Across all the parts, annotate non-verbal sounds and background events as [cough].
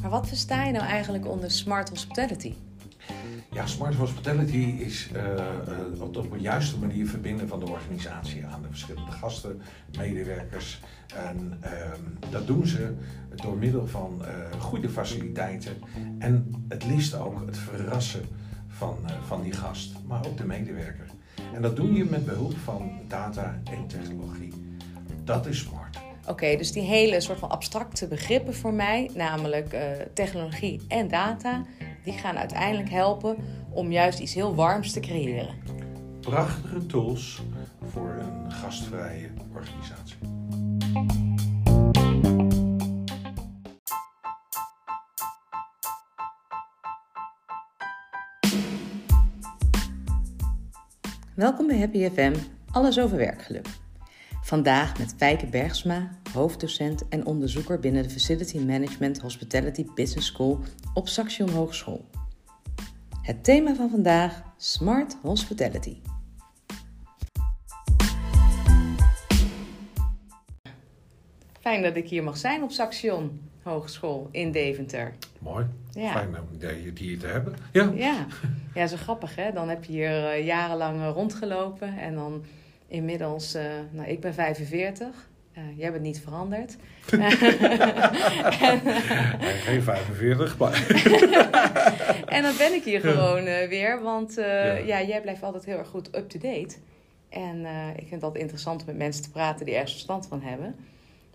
Maar wat versta je nou eigenlijk onder smart hospitality? Ja, smart hospitality is uh, uh, op de juiste manier verbinden van de organisatie aan de verschillende gasten, medewerkers. En uh, dat doen ze door middel van uh, goede faciliteiten en het liefst ook het verrassen van, van die gast, maar ook de medewerker. En dat doe je met behulp van data en technologie. Dat is smart. Oké, dus die hele soort van abstracte begrippen voor mij, namelijk uh, technologie en data, die gaan uiteindelijk helpen om juist iets heel warms te creëren. Prachtige tools voor een gastvrije organisatie. Welkom bij Happy FM, alles over werkgeluk. Vandaag met Fijke Bergsma, hoofddocent en onderzoeker binnen de Facility Management Hospitality Business School op Saxion Hogeschool. Het thema van vandaag: Smart Hospitality. Fijn dat ik hier mag zijn op Saxion Hogeschool in Deventer. Mooi. Ja. Fijn om je hier te hebben. Ja. Ja. ja, zo grappig hè. Dan heb je hier uh, jarenlang rondgelopen en dan inmiddels, uh, nou ik ben 45. Uh, jij bent niet veranderd. [laughs] en, Geen 45, maar. [laughs] en dan ben ik hier gewoon uh, weer, want ja. ja. jij blijft altijd heel erg goed up-to-date. En ik vind altijd interessant om met mensen te praten die ergens verstand van hebben.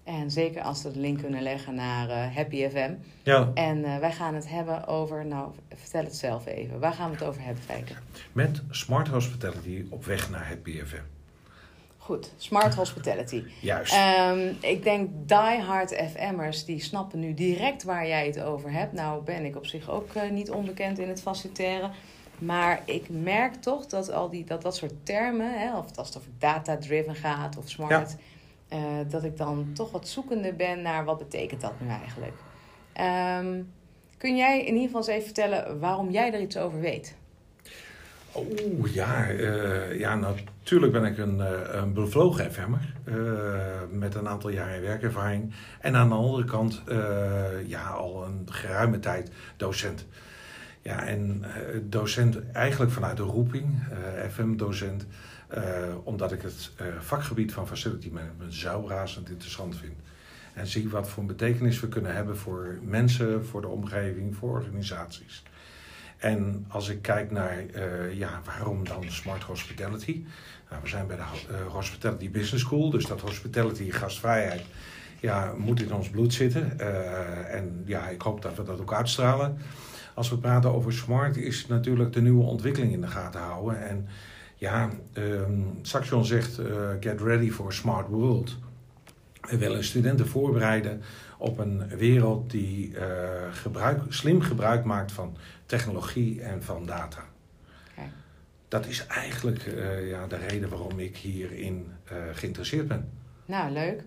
En zeker als ze de link kunnen leggen naar uh, Happy FM. Ja. En uh, wij gaan het hebben over, nou vertel het zelf even. Waar gaan we het over hebben, Fijke? Met Smart Hospitality op weg naar Happy FM. Goed, Smart Hospitality. Juist. Um, ik denk diehard FM'ers die snappen nu direct waar jij het over hebt. Nou ben ik op zich ook uh, niet onbekend in het faciliteren. Maar ik merk toch dat al die, dat, dat soort termen, hè, of als het over data-driven gaat of smart... Ja uh, dat ik dan toch wat zoekende ben naar wat betekent dat nu eigenlijk. Um, kun jij in ieder geval eens even vertellen waarom jij er iets over weet? Oeh, ja, uh, ja, natuurlijk ben ik een, uh, een bevlogen FM'er uh, met een aantal jaren werkervaring. En aan de andere kant, ja, al een geruime tijd docent. Ja, en docent eigenlijk vanuit de roeping, FM-docent. Omdat ik het vakgebied van facility management zo razend interessant vind. En zie wat voor betekenis we kunnen hebben voor mensen, voor de omgeving, voor organisaties. En als ik kijk naar, uh, ja, waarom dan smart hospitality? Nou, we zijn bij de Hospitality Business School, dus dat hospitality, gastvrijheid, ja, moet in ons bloed zitten. en ja, ik hoop dat we dat ook uitstralen. Als we praten over smart, is natuurlijk de nieuwe ontwikkeling in de gaten houden. En ja, um, Saxion zegt get ready for a smart world. We willen studenten voorbereiden op een wereld die uh, gebruik, slim gebruik maakt van technologie en van data. Okay. Dat is eigenlijk uh, ja, de reden waarom ik hierin geïnteresseerd ben. Nou, leuk.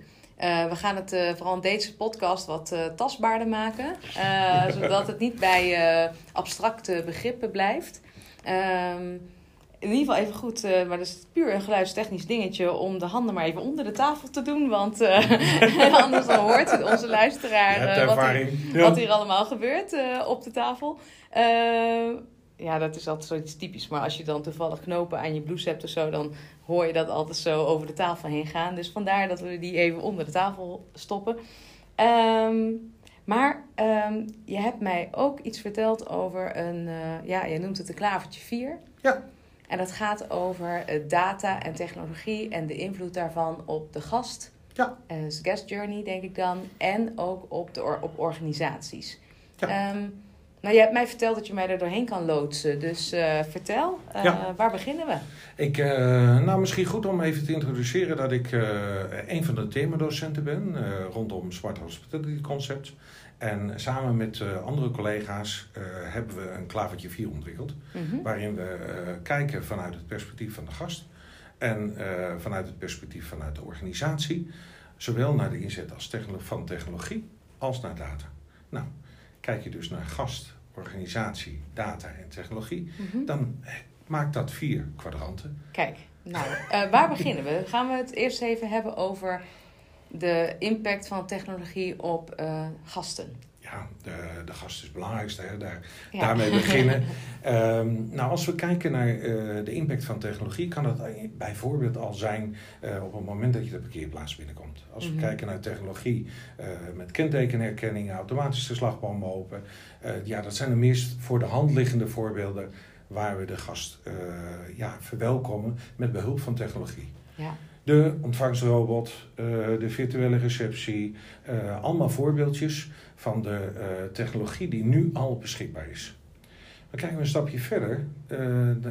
we gaan het vooral in deze podcast wat tastbaarder maken, [laughs] zodat het niet bij abstracte begrippen blijft. Um, in ieder geval even goed, uh, maar dat is puur een geluidstechnisch dingetje om de handen maar even onder de tafel te doen. Want [laughs] uh, anders dan hoort onze luisteraar uh, wat, hier, ja. wat, hier, allemaal gebeurt op de tafel. ja, dat is altijd zoiets typisch. Maar als je dan toevallig knopen aan je blouse hebt of zo, dan hoor je dat altijd zo over de tafel heen gaan. Dus vandaar dat we die even onder de tafel stoppen. Um, maar um, je hebt mij ook iets verteld over een, ja, je noemt het een klavertje 4. Ja. En dat gaat over data en technologie en de invloed daarvan op de gast. Ja. Uh, guest journey, denk ik dan. En ook op, de op organisaties. Ja. Um, nou, je hebt mij verteld dat je mij er doorheen kan loodsen. Dus uh, vertel, uh, ja. waar beginnen we? Ik, uh, nou, misschien goed om even te introduceren dat ik een van de themadocenten ben rondom Smart Hospitality Concept. En samen met uh, andere collega's uh, hebben we een klavertje 4 ontwikkeld. Mm -hmm. Waarin we uh, kijken vanuit het perspectief van de gast. En vanuit het perspectief vanuit de organisatie. Zowel naar de inzet als van technologie als naar data. Nou, kijk je dus naar gast, organisatie, data en technologie. Mm -hmm. Dan maakt dat vier kwadranten. Kijk, nou, waar beginnen we? Gaan we het eerst even hebben over de impact van technologie op uh, gasten? Ja, de, de gast is het belangrijkste. Hè? Daar, Daarmee beginnen. um, [laughs] nou, als we kijken naar uh, de impact van technologie, kan dat bijvoorbeeld al zijn uh, op het moment dat je de parkeerplaats binnenkomt. Als we mm -hmm. kijken naar technologie met kentekenherkenning, automatische slagbomen open. ja, dat zijn de meest voor de hand liggende voorbeelden waar we de gast ja, verwelkomen met behulp van technologie. Ja de ontvangstrobot, uh, de virtuele receptie. Uh, allemaal voorbeeldjes van de uh, technologie die nu al beschikbaar is. Maar kijken we een stapje verder,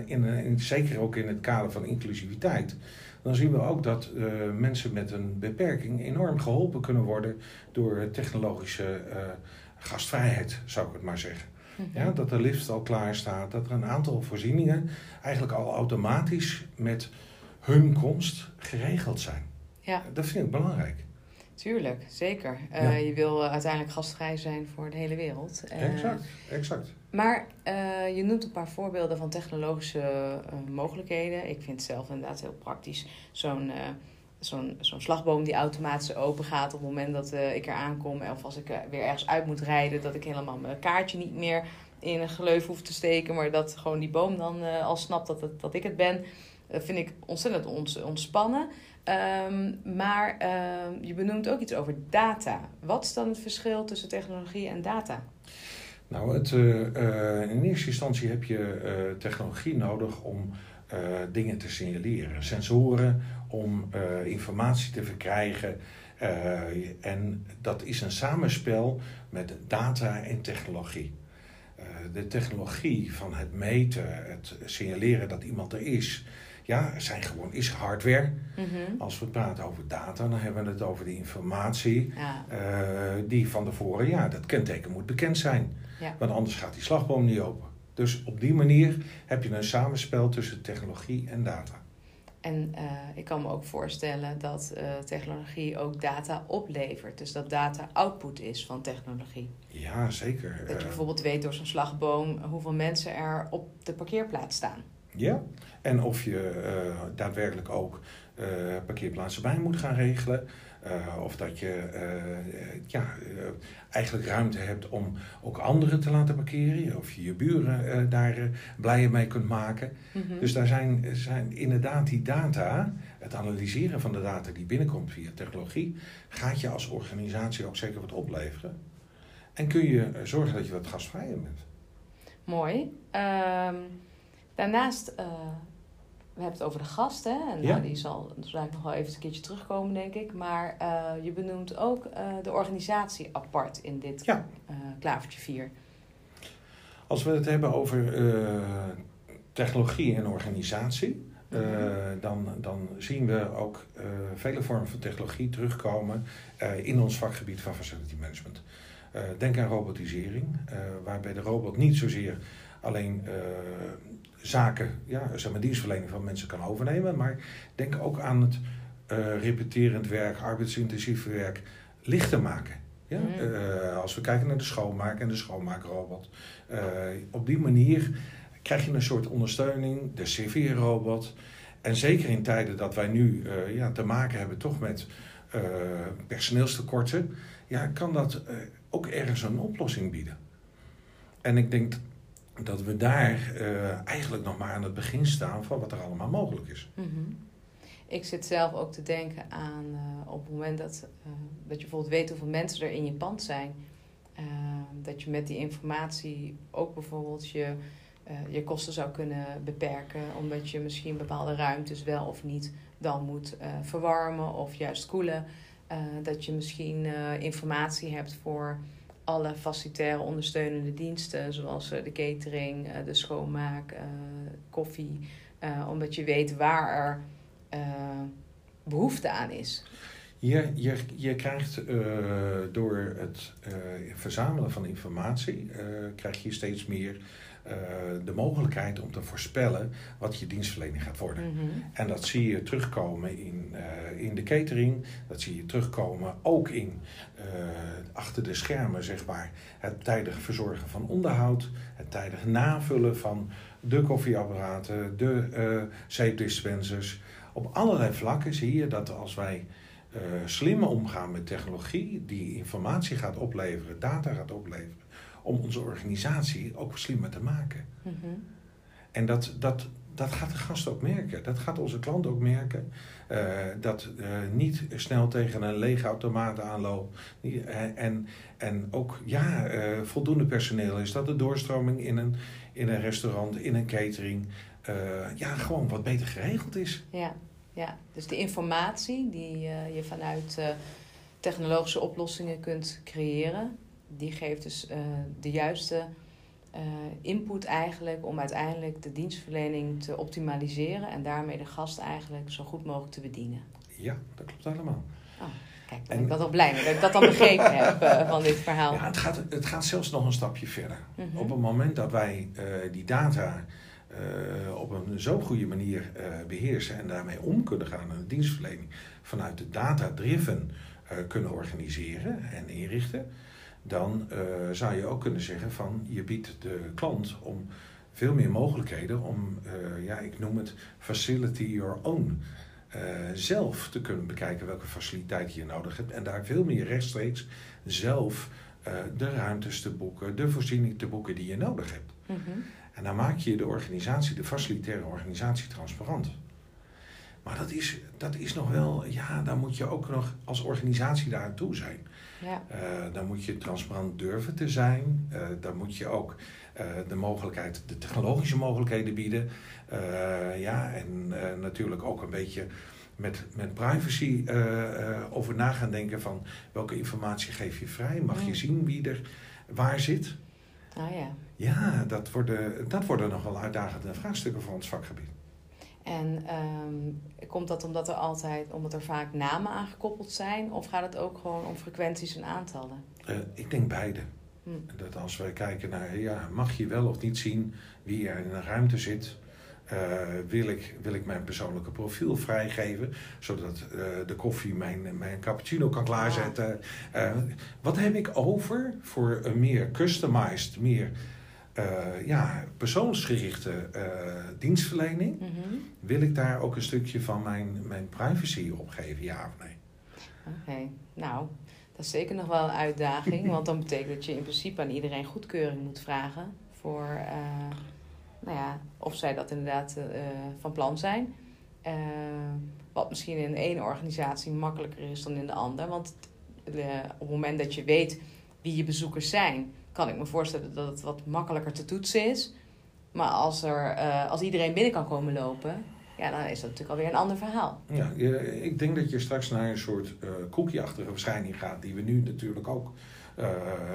in, in, zeker ook in het kader van inclusiviteit, dan zien we ook dat mensen met een beperking enorm geholpen kunnen worden door technologische gastvrijheid, zou ik het maar zeggen. Mhm. Ja, dat de lift al klaar staat, dat er een aantal voorzieningen eigenlijk al automatisch met hun komst geregeld zijn. Ja. Dat vind ik belangrijk. Tuurlijk, zeker. Uh, Je wil uh, uiteindelijk gastvrij zijn voor de hele wereld. Uh, exact, exact. Maar je noemt een paar voorbeelden van technologische mogelijkheden. Ik vind het zelf inderdaad heel praktisch. Zo'n zo'n zo'n slagboom die automatisch open gaat op het moment dat ik er aankom. Of als ik weer ergens uit moet rijden, dat ik helemaal mijn kaartje niet meer in een geleuf hoef te steken. Maar dat gewoon die boom dan al snapt dat, het, dat ik het ben. Dat vind ik ontzettend ons, ontspannen. Um, maar uh, je benoemt ook iets over data. Wat is dan het verschil tussen technologie en data? Nou, het, uh, in eerste instantie heb je technologie nodig om dingen te signaleren. Sensoren om informatie te verkrijgen. en dat is een samenspel met data en technologie. de technologie van het meten, het signaleren dat iemand er is, ja, zijn gewoon is hardware. Mhm. Als we praten over data, dan hebben we het over de informatie uh, die van tevoren, ja, dat kenteken moet bekend zijn. Want anders gaat die slagboom niet open. Dus op die manier heb je een samenspel tussen technologie en data. En uh, ik kan me ook voorstellen dat uh, technologie ook data oplevert. Dus dat data output is van technologie. Ja, zeker. Dat je bijvoorbeeld weet door zo'n slagboom hoeveel mensen er op de parkeerplaats staan. Ja, en of je uh, daadwerkelijk ook uh, parkeerplaatsen bij moet gaan regelen. Uh, of dat je ja, eigenlijk ruimte hebt om ook anderen te laten parkeren. Of je je buren daar blijer mee kunt maken. Mm-hmm. Dus daar zijn, zijn inderdaad die data, het analyseren van de data die binnenkomt via technologie, gaat je als organisatie ook zeker wat opleveren. En kun je zorgen dat je wat gastvrijer bent. Mooi. Um Daarnaast, uh, we hebben het over de gast, hè? En ja. nou, die zal ik nog wel even een keertje terugkomen, denk ik. Maar uh, je benoemt ook uh, de organisatie apart in dit ja. klavertje 4. Als we het hebben over technologie en organisatie, uh, dan, dan zien we ook uh, vele vormen van technologie terugkomen uh, in ons vakgebied van facility management. denk aan robotisering, waarbij de robot niet zozeer alleen zaken, ja, zeg maar dienstverlening van mensen kan overnemen. Maar denk ook aan het uh, repeterend werk, arbeidsintensief werk lichter maken. Ja? Mm. Uh, als we kijken naar de schoonmaak en de schoonmaakrobot. Uh, op die manier krijg je een soort ondersteuning, de CV-robot. En zeker in tijden dat wij nu ja, te maken hebben toch met personeelstekorten, ja, kan dat ook ergens een oplossing bieden. En ik denk dat we daar uh, eigenlijk nog maar aan het begin staan van wat er allemaal mogelijk is. -hmm. Ik zit zelf ook te denken aan uh, op het moment dat, uh, dat je bijvoorbeeld weet hoeveel mensen er in je pand zijn. dat je met die informatie ook bijvoorbeeld je, je kosten zou kunnen beperken. Omdat je misschien bepaalde ruimtes wel of niet dan moet verwarmen of juist koelen. dat je misschien informatie hebt voor alle facilitaire ondersteunende diensten, zoals eh, de catering, eh, de schoonmaak, eh, koffie, omdat je weet waar er behoefte aan is. Je, je, je krijgt door het verzamelen van informatie, krijg je steeds meer uh, de mogelijkheid om te voorspellen wat je dienstverlening gaat worden. Mhm. En dat zie je terugkomen in, uh, in de catering, dat zie je terugkomen ook in uh, achter de schermen, zeg maar, het tijdig verzorgen van onderhoud, het tijdig navullen van de koffieapparaten, de zeepdispensers. Op allerlei vlakken zie je dat als wij uh, slim omgaan met technologie die informatie gaat opleveren, data gaat opleveren, om onze organisatie ook slimmer te maken. Mhm. En dat, dat, dat gaat de gast ook merken. Dat gaat onze klant ook merken. Uh, dat uh, niet snel tegen een lege automaat aanloopt. En, en ook ja, uh, voldoende personeel is. Dat de doorstroming in een, in een restaurant, in een catering, ja, gewoon wat beter geregeld is. Ja, ja. dus de informatie die je vanuit technologische oplossingen kunt creëren, die geeft dus de juiste uh, input eigenlijk om uiteindelijk de dienstverlening te optimaliseren en daarmee de gast eigenlijk zo goed mogelijk te bedienen. Ja, dat klopt helemaal. Oh, kijk, ben en, ik wel blij mee dat ik dat dan begrepen heb uh, van dit verhaal. Ja, het gaat, het gaat zelfs nog een stapje verder. Mhm. Op het moment dat wij die data op een zo goede manier beheersen en daarmee om kunnen gaan en de dienstverlening vanuit de data-driven kunnen organiseren en inrichten, dan uh, zou je ook kunnen zeggen van je biedt de klant om veel meer mogelijkheden om, uh, ja, ik noem het facility your own. Uh, zelf te kunnen bekijken welke faciliteiten je nodig hebt en daar veel meer rechtstreeks zelf de ruimtes te boeken, de voorziening te boeken die je nodig hebt. Mm -hmm. En dan maak je de organisatie, de facilitaire organisatie, transparant. Maar dat is, dat is nog wel, ja, daar moet je ook nog als organisatie daar toe zijn. Ja. Uh, dan moet je transparant durven te zijn. Uh, dan moet je ook uh, de mogelijkheid, de technologische mogelijkheden bieden. ja, en natuurlijk ook een beetje met, met privacy over na gaan denken van welke informatie geef je vrij. Mag je zien wie er waar zit? Ah ja. Ja, dat worden, dat worden nog wel uitdagende vraagstukken voor ons vakgebied. En um, komt dat omdat er altijd, omdat er vaak namen aangekoppeld zijn, of gaat het ook gewoon om frequenties en aantallen? Uh, ik denk beide. Hm. Dat als wij kijken naar, ja, mag je wel of niet zien wie er in een ruimte zit? Uh, wil, ik, wil ik mijn persoonlijke profiel vrijgeven, zodat uh, de koffie mijn, mijn cappuccino kan klaarzetten? Uh, wat heb ik over voor een meer customized, meer uh, ja, persoonsgerichte uh, dienstverlening, mm -hmm. wil ik daar ook een stukje van mijn, mijn privacy op geven, ja of nee? Oké, nou, dat is zeker nog wel een uitdaging, [laughs] want dan betekent dat je in principe aan iedereen goedkeuring moet vragen voor, uh, nou ja, of zij dat inderdaad van plan zijn. wat misschien in de ene organisatie makkelijker is dan in de andere, want op het moment dat je weet wie je bezoekers zijn, kan ik me voorstellen dat het wat makkelijker te toetsen is. Maar als, er, uh, als iedereen binnen kan komen lopen, ja, dan is dat natuurlijk alweer een ander verhaal. Ja, ik denk dat je straks naar een soort uh, cookie-achtige verschijning gaat, die we nu natuurlijk ook uh,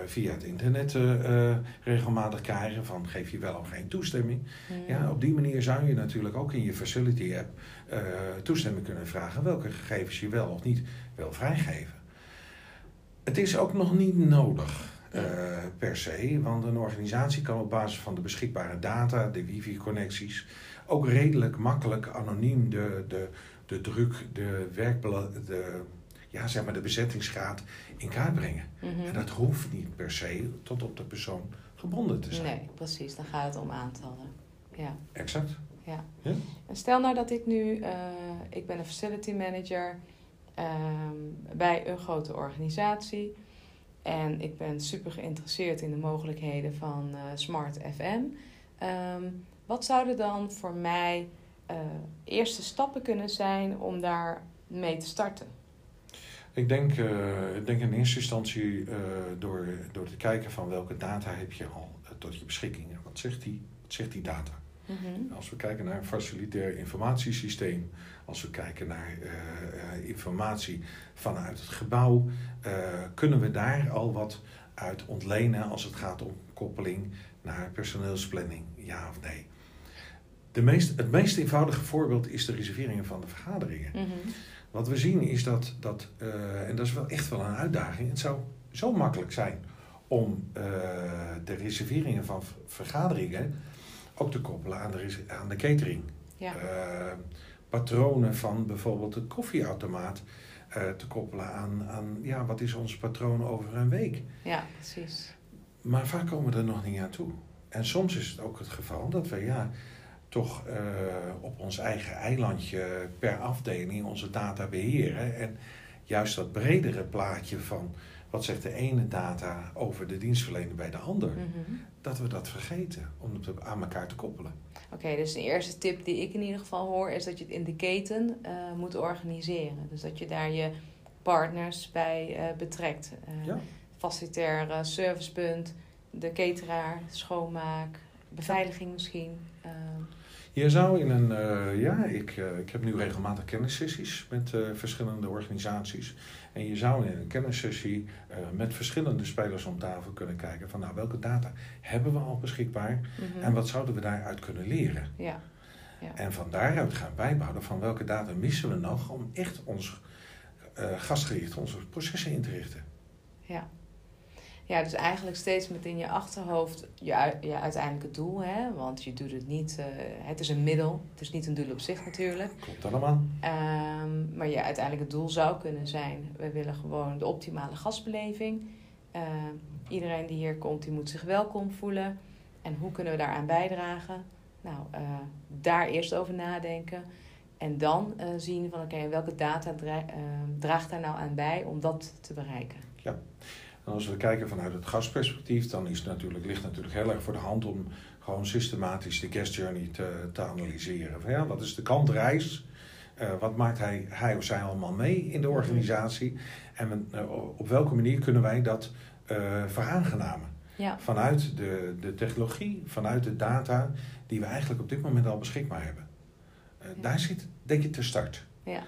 via het internet uh, regelmatig krijgen. Van geef je wel of geen toestemming. Hmm. Ja, op die manier zou je natuurlijk ook in je facility app toestemming kunnen vragen welke gegevens je wel of niet wil vrijgeven. Het is ook nog niet nodig. Uh, per se. Want een organisatie kan op basis van de beschikbare data, de wifi-connecties, ook redelijk makkelijk anoniem de, de, de druk, de de, ja, zeg maar de bezettingsgraad in kaart brengen. Mhm. En dat hoeft niet per se tot op de persoon gebonden te zijn. Nee, precies. Dan gaat het om aantallen. Ja. Exact. Ja. ja? En stel nou dat ik nu, uh, ik ben een facility manager uh, bij een grote organisatie en ik ben super geïnteresseerd in de mogelijkheden van uh, Smart FM. Um, ehm, wat zouden dan voor mij uh, eerste stappen kunnen zijn om daar mee te starten? Ik denk, uh, ik denk in eerste instantie door, door te kijken van welke data heb je al tot je beschikking. Wat zegt die, wat zegt die data? Mhm. Als we kijken naar een facilitair informatiesysteem, als we kijken naar uh, informatie vanuit het gebouw, uh, kunnen we daar al wat uit ontlenen als het gaat om koppeling naar personeelsplanning, ja of nee. De meest, het meest eenvoudige voorbeeld is de reserveringen van de vergaderingen. Mhm. Wat we zien is dat, dat en dat is wel echt wel een uitdaging, het zou zo makkelijk zijn om de reserveringen van vergaderingen ook te koppelen aan de, aan de catering. Ja. Uh, patronen van bijvoorbeeld de koffieautomaat uh, te koppelen aan, aan ja, wat is ons patroon over een week. Ja, precies. Maar vaak komen we er nog niet aan toe. En soms is het ook het geval dat we ja, toch uh, op ons eigen eilandje per afdeling onze data beheren. En juist dat bredere plaatje van wat zegt de ene data over de dienstverlener bij de ander, Mhm. dat we dat vergeten om het aan elkaar te koppelen. Oké, dus de eerste tip die ik in ieder geval hoor is dat je het in de keten eh, moet organiseren. Dus dat je daar je partners bij eh, betrekt. Ja. Facilitair eh, servicepunt, de cateraar, schoonmaak, beveiliging misschien. Je zou in een, eh, ja, ik, eh, ik heb nu regelmatig kennissessies met eh, verschillende organisaties. En je zou in een kennissessie met verschillende spelers om tafel kunnen kijken van nou, welke data hebben we al beschikbaar mhm. en wat zouden we daaruit kunnen leren. Ja, ja. En van daaruit gaan bijbouwen van welke data missen we nog om echt ons gastgericht onze processen in te richten. Ja. Ja, dus eigenlijk steeds met in je achterhoofd je, je uiteindelijke doel. Hè? Want je doet het niet, eh, het is een middel, het is niet een doel op zich natuurlijk. Klopt allemaal? Ehm, maar je uiteindelijke doel zou kunnen zijn: we willen gewoon de optimale gastbeleving. Ehm, iedereen die hier komt, die moet zich welkom voelen. En hoe kunnen we daaraan bijdragen? Nou, eh, daar eerst over nadenken. En dan eh, zien van oké, welke data dra- ehm, draagt daar nou aan bij om dat te bereiken. En als we kijken vanuit het gastperspectief, dan is het natuurlijk, ligt het natuurlijk heel erg voor de hand om gewoon systematisch de guest journey te, te analyseren. Van ja, wat is de klantreis? Eh, wat maakt hij, hij of zij allemaal mee in de organisatie? En eh, op welke manier kunnen wij dat eh veraangenamen? Ja, Vanuit de, de technologie, vanuit de data die we eigenlijk op dit moment al beschikbaar hebben. Ja. Daar zit, denk ik, de start. ja,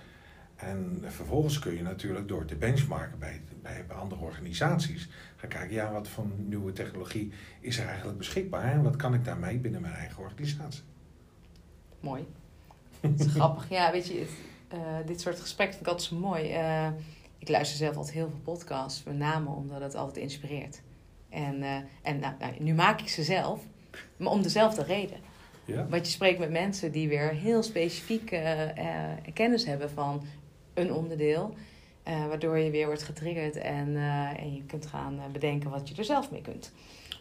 En vervolgens kun je natuurlijk door te benchmarken bij, bij andere organisaties gaan kijken, ja, wat voor nieuwe technologie is er eigenlijk beschikbaar en wat kan ik daarmee binnen mijn eigen organisatie? mooi. Het is grappig. Ja, weet je, het, eh, dit soort gesprekken vind ik altijd zo mooi. Eh, ik luister zelf altijd heel veel podcasts, met name omdat het altijd inspireert. En, eh, en nou, nou, nu maak ik ze zelf, maar om dezelfde reden. Ja, Want je spreekt met mensen die weer heel specifiek kennis hebben van een onderdeel. Eh, waardoor je weer wordt getriggerd en, eh, en je kunt gaan eh, bedenken wat je er zelf mee kunt.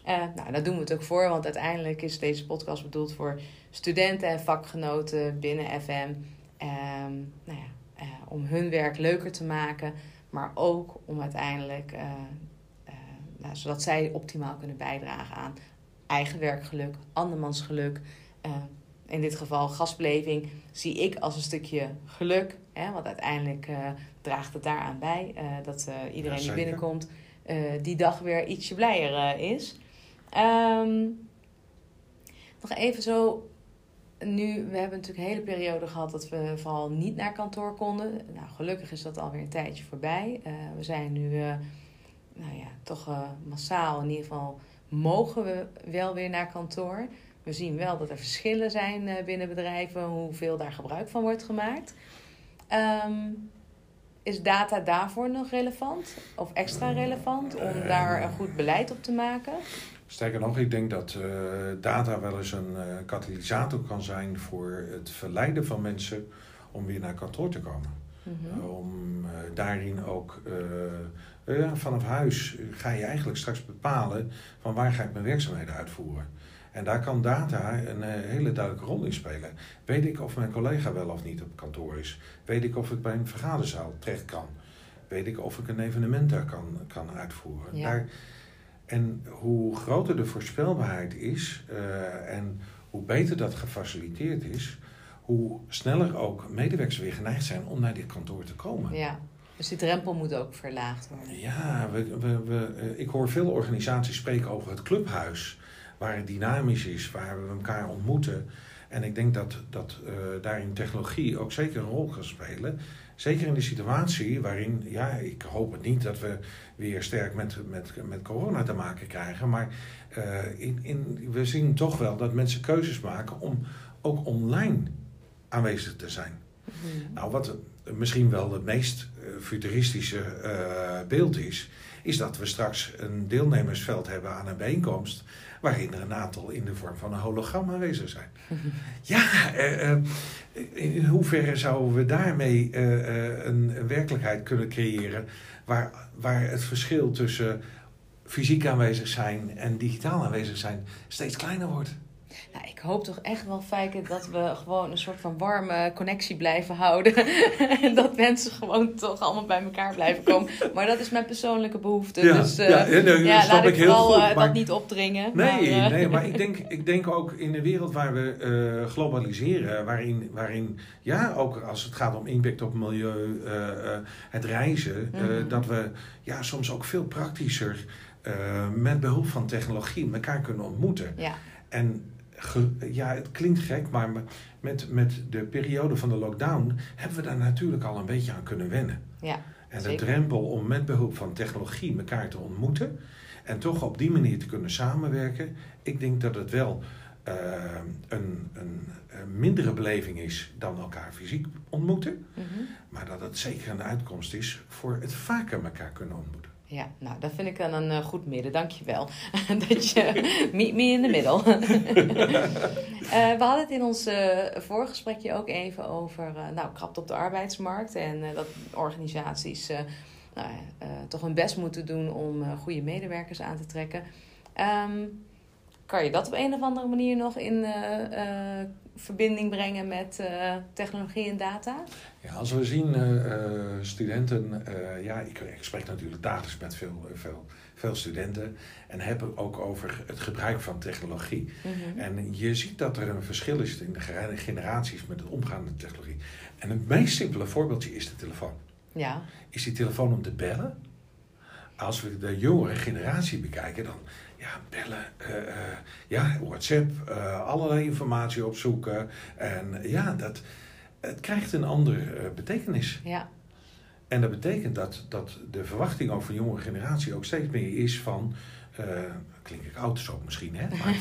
Nou, daar doen we het ook voor, want uiteindelijk is deze podcast bedoeld voor studenten en vakgenoten binnen FM. Ehm, nou ja, om hun werk leuker te maken, maar ook om uiteindelijk, nou, zodat zij optimaal kunnen bijdragen aan eigen werkgeluk, andermans geluk. In dit geval gastbeleving zie ik als een stukje geluk. Hè, want uiteindelijk eh, draagt het daaraan bij eh, dat eh, iedereen die binnenkomt die dag weer ietsje blijer is. Ehm, nog even zo. Nu, we hebben natuurlijk een hele periode gehad dat we vooral niet naar kantoor konden. Nou, gelukkig is dat alweer een tijdje voorbij. We zijn nu, nou ja, toch massaal in ieder geval mogen we wel weer naar kantoor. We zien wel dat er verschillen zijn binnen bedrijven, hoeveel daar gebruik van wordt gemaakt. Ehm, is data daarvoor nog relevant of extra relevant om Eh, daar een goed beleid op te maken? Sterker nog, ik denk dat eh, data wel eens een eh, katalysator kan zijn voor het verleiden van mensen om weer naar kantoor te komen. Mhm. Om eh, daarin ook vanaf huis ga je eigenlijk straks bepalen van waar ga ik mijn werkzaamheden uitvoeren. En daar kan data een eh, hele duidelijke rol in spelen. Weet ik of mijn collega wel of niet op kantoor is? Weet ik of ik bij een vergaderzaal terecht kan? Weet ik of ik een evenement daar kan, kan uitvoeren? Ja. Daar, en hoe groter de voorspelbaarheid is eh, en hoe beter dat gefaciliteerd is, hoe sneller ook medewerkers weer geneigd zijn om naar dit kantoor te komen. Ja, dus die drempel moet ook verlaagd worden. Ja, we, we, we, eh, ik hoor veel organisaties spreken over het clubhuis, waar het dynamisch is, waar we elkaar ontmoeten. En ik denk dat, dat eh, daarin technologie ook zeker een rol kan spelen. Zeker in de situatie waarin, ja, ik hoop het niet dat we weer sterk met, met, met corona te maken krijgen. Maar eh, in, in, we zien toch wel dat mensen keuzes maken om ook online aanwezig te zijn. Mhm. Nou, wat misschien wel het meest eh, futuristische beeld is, is dat we straks een deelnemersveld hebben aan een bijeenkomst. Waarin er een aantal in de vorm van een hologram aanwezig zijn. [laughs] Ja, eh, eh, in hoeverre zouden we daarmee eh, een, een werkelijkheid kunnen creëren. Waar, waar het verschil tussen fysiek aanwezig zijn en digitaal aanwezig zijn steeds kleiner wordt? Nou, ik hoop toch echt wel, Fijke, dat we gewoon een soort van warme connectie blijven houden. [laughs] en dat mensen gewoon toch allemaal bij elkaar blijven komen. Maar dat is mijn persoonlijke behoefte. Ja, dus uh, ja, nee, nee, ja, laat ik vooral goed, eh, maar- dat niet opdringen. Nee, maar, eh, nee, maar ik [laughs] denk, ik denk ook in een wereld waar we eh, globaliseren, waarin, waarin, ja, ook als het gaat om impact op milieu, eh, eh, het reizen, eh, Mhm. dat we ja, soms ook veel praktischer eh, met behulp van technologie elkaar kunnen ontmoeten. Ja, En ja, het klinkt gek, maar me- met, met de periode van de lockdown hebben we daar natuurlijk al een beetje aan kunnen wennen. ja, En de Zeker. drempel om met behulp van technologie elkaar te ontmoeten en toch op die manier te kunnen samenwerken, ik denk dat het wel eh, een, een, een mindere beleving is dan elkaar fysiek ontmoeten, mhm. maar dat het zeker een uitkomst is voor het vaker elkaar kunnen ontmoeten. Ja, nou, dat vind ik dan een eh, goed midden. Dankjewel. [laughs] dat je meet me in the middle. [laughs] Eh, we hadden het in ons eh, voorgesprekje ook even over nou, krapte op de arbeidsmarkt. En dat organisaties nou, toch hun best moeten doen om goede medewerkers aan te trekken. Ehm, kan je dat op een of andere manier nog in verbinding brengen met eh, technologie en data? Ja, als we zien eh, eh, studenten, ja, ik, ik spreek natuurlijk dagelijks met veel, veel, veel studenten en heb het ook over het gebruik van technologie. Mhm. En je ziet dat er een verschil is in de generaties met het omgaan met technologie. En het meest simpele voorbeeldje is de telefoon. Ja, Is die telefoon om te bellen? Als we de jongere generatie bekijken, dan ja, bellen, eh, eh, ja, WhatsApp, eh, allerlei informatie opzoeken. En ja, dat, het krijgt een andere betekenis. ja, En dat betekent dat, dat de verwachting ook van de jongere generatie ook steeds meer is van. klink ik oud zo misschien, hè? Maar,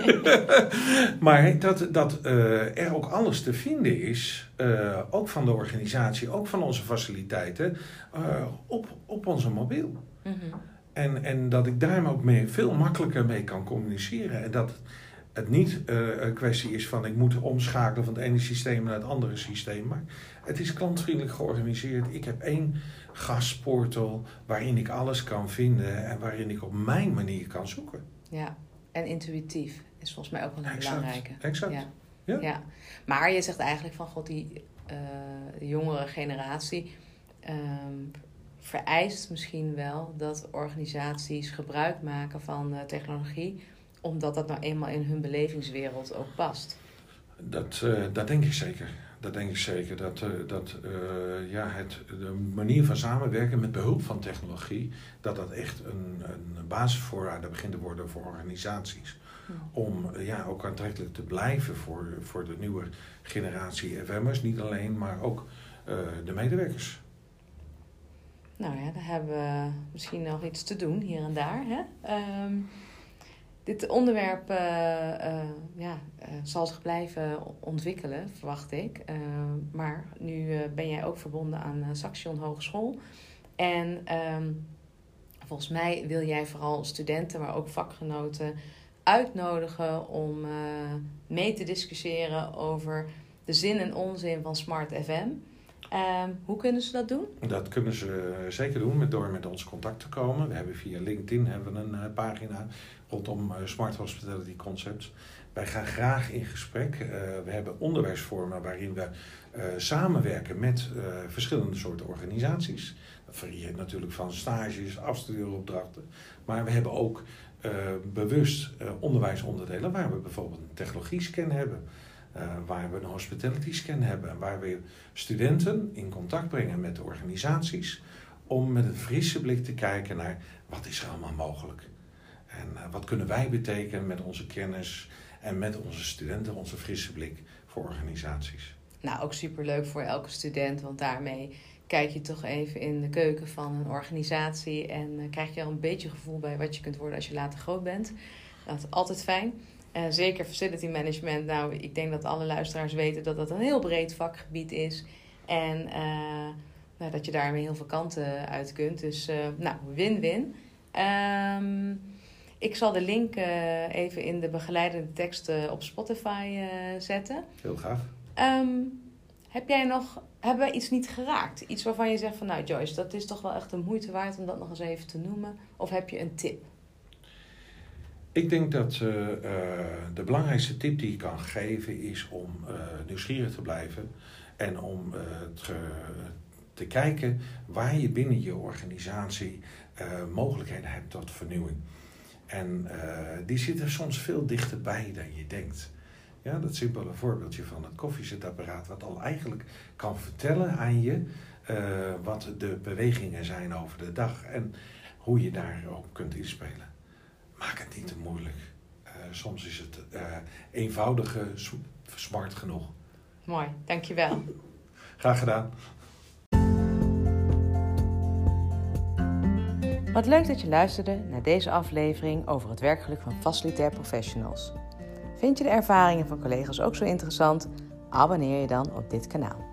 [laughs] [laughs] maar dat, dat er ook alles te vinden is, ook van de organisatie, ook van onze faciliteiten, op, op onze mobiel. Mhm. En, en dat ik daar ook mee, veel makkelijker mee kan communiceren. En dat het niet eh, een kwestie is van ik moet omschakelen van het ene systeem naar het andere systeem. Maar het is klantvriendelijk georganiseerd. Ik heb één gastportal waarin ik alles kan vinden en waarin ik op mijn manier kan zoeken. ja. En intuïtief is volgens mij ook wel een Exact, belangrijke. exact. Ja. Ja. Ja. Maar je zegt eigenlijk van god, die eh, jongere generatie ehm, vereist misschien wel dat organisaties gebruik maken van eh, technologie, omdat dat nou eenmaal in hun belevingswereld ook past. Dat, eh, dat denk ik zeker. Dat denk ik zeker. Dat, eh, dat ja, het, de manier van samenwerken met behulp van technologie, dat dat echt een, een basisvoorwaarde begint te worden voor organisaties. Om eh, ja, ook aantrekkelijk te blijven voor, voor de nieuwe generatie FM'ers. Niet alleen, maar ook de medewerkers. Nou ja, daar hebben we misschien nog iets te doen hier en daar. Hè? Ehm, dit onderwerp eh, eh, ja, eh, zal zich blijven ontwikkelen, verwacht ik. Eh, maar nu ben jij ook verbonden aan Saxion Hogeschool. En ehm, volgens mij wil jij vooral studenten, maar ook vakgenoten uitnodigen om mee te discussiëren over de zin en onzin van Smart FM. Ehm, hoe kunnen ze dat doen? Dat kunnen ze zeker doen door met ons contact te komen. We hebben via LinkedIn hebben een eh, pagina rondom eh, Smart Hospitality Concepts. Wij gaan graag in gesprek. Eh, we hebben onderwijsvormen waarin we eh, samenwerken met eh, verschillende soorten organisaties. Dat varieert natuurlijk van stages, afstudeeropdrachten. Maar we hebben ook eh, bewust eh, onderwijsonderdelen waar we bijvoorbeeld een technologie-scan hebben. Eh, waar we een hospitality scan hebben. En waar we studenten in contact brengen met de organisaties. Om met een frisse blik te kijken naar wat is er allemaal mogelijk. En eh, wat kunnen wij betekenen met onze kennis en met onze studenten, onze frisse blik voor organisaties. Nou, ook superleuk voor elke student, want daarmee kijk je toch even in de keuken van een organisatie en eh, krijg je al een beetje gevoel bij wat je kunt worden als je later groot bent. Dat is altijd fijn. Zeker facility management. Nou, ik denk dat alle luisteraars weten dat dat een heel breed vakgebied is. En eh, nou, dat je daarmee heel veel kanten uit kunt. Dus eh, nou, win-win. Ehm, ik zal de link eh, even in de begeleidende teksten op Spotify zetten. Heel gaaf. Ehm, heb jij nog, hebben we iets niet geraakt? Iets waarvan je zegt van nou Joyce, dat is toch wel echt de moeite waard om dat nog eens even te noemen? Of heb je een tip? Ik denk dat uh, de belangrijkste tip die ik kan geven is om uh, nieuwsgierig te blijven en om te, te, kijken waar je binnen je organisatie mogelijkheden hebt tot vernieuwing. En die zitten soms veel dichterbij dan je denkt. Ja, dat simpele voorbeeldje van het koffiezetapparaat, wat al eigenlijk kan vertellen aan je wat de bewegingen zijn over de dag en hoe je daar ook kunt inspelen maak het niet te moeilijk. Uh, soms is het uh, eenvoudige smart genoeg. Mooi, dankjewel. Graag gedaan. Wat leuk dat je luisterde naar deze aflevering over het werkgeluk van facilitair professionals. Vind je de ervaringen van collega's ook zo interessant? Abonneer je dan op dit kanaal.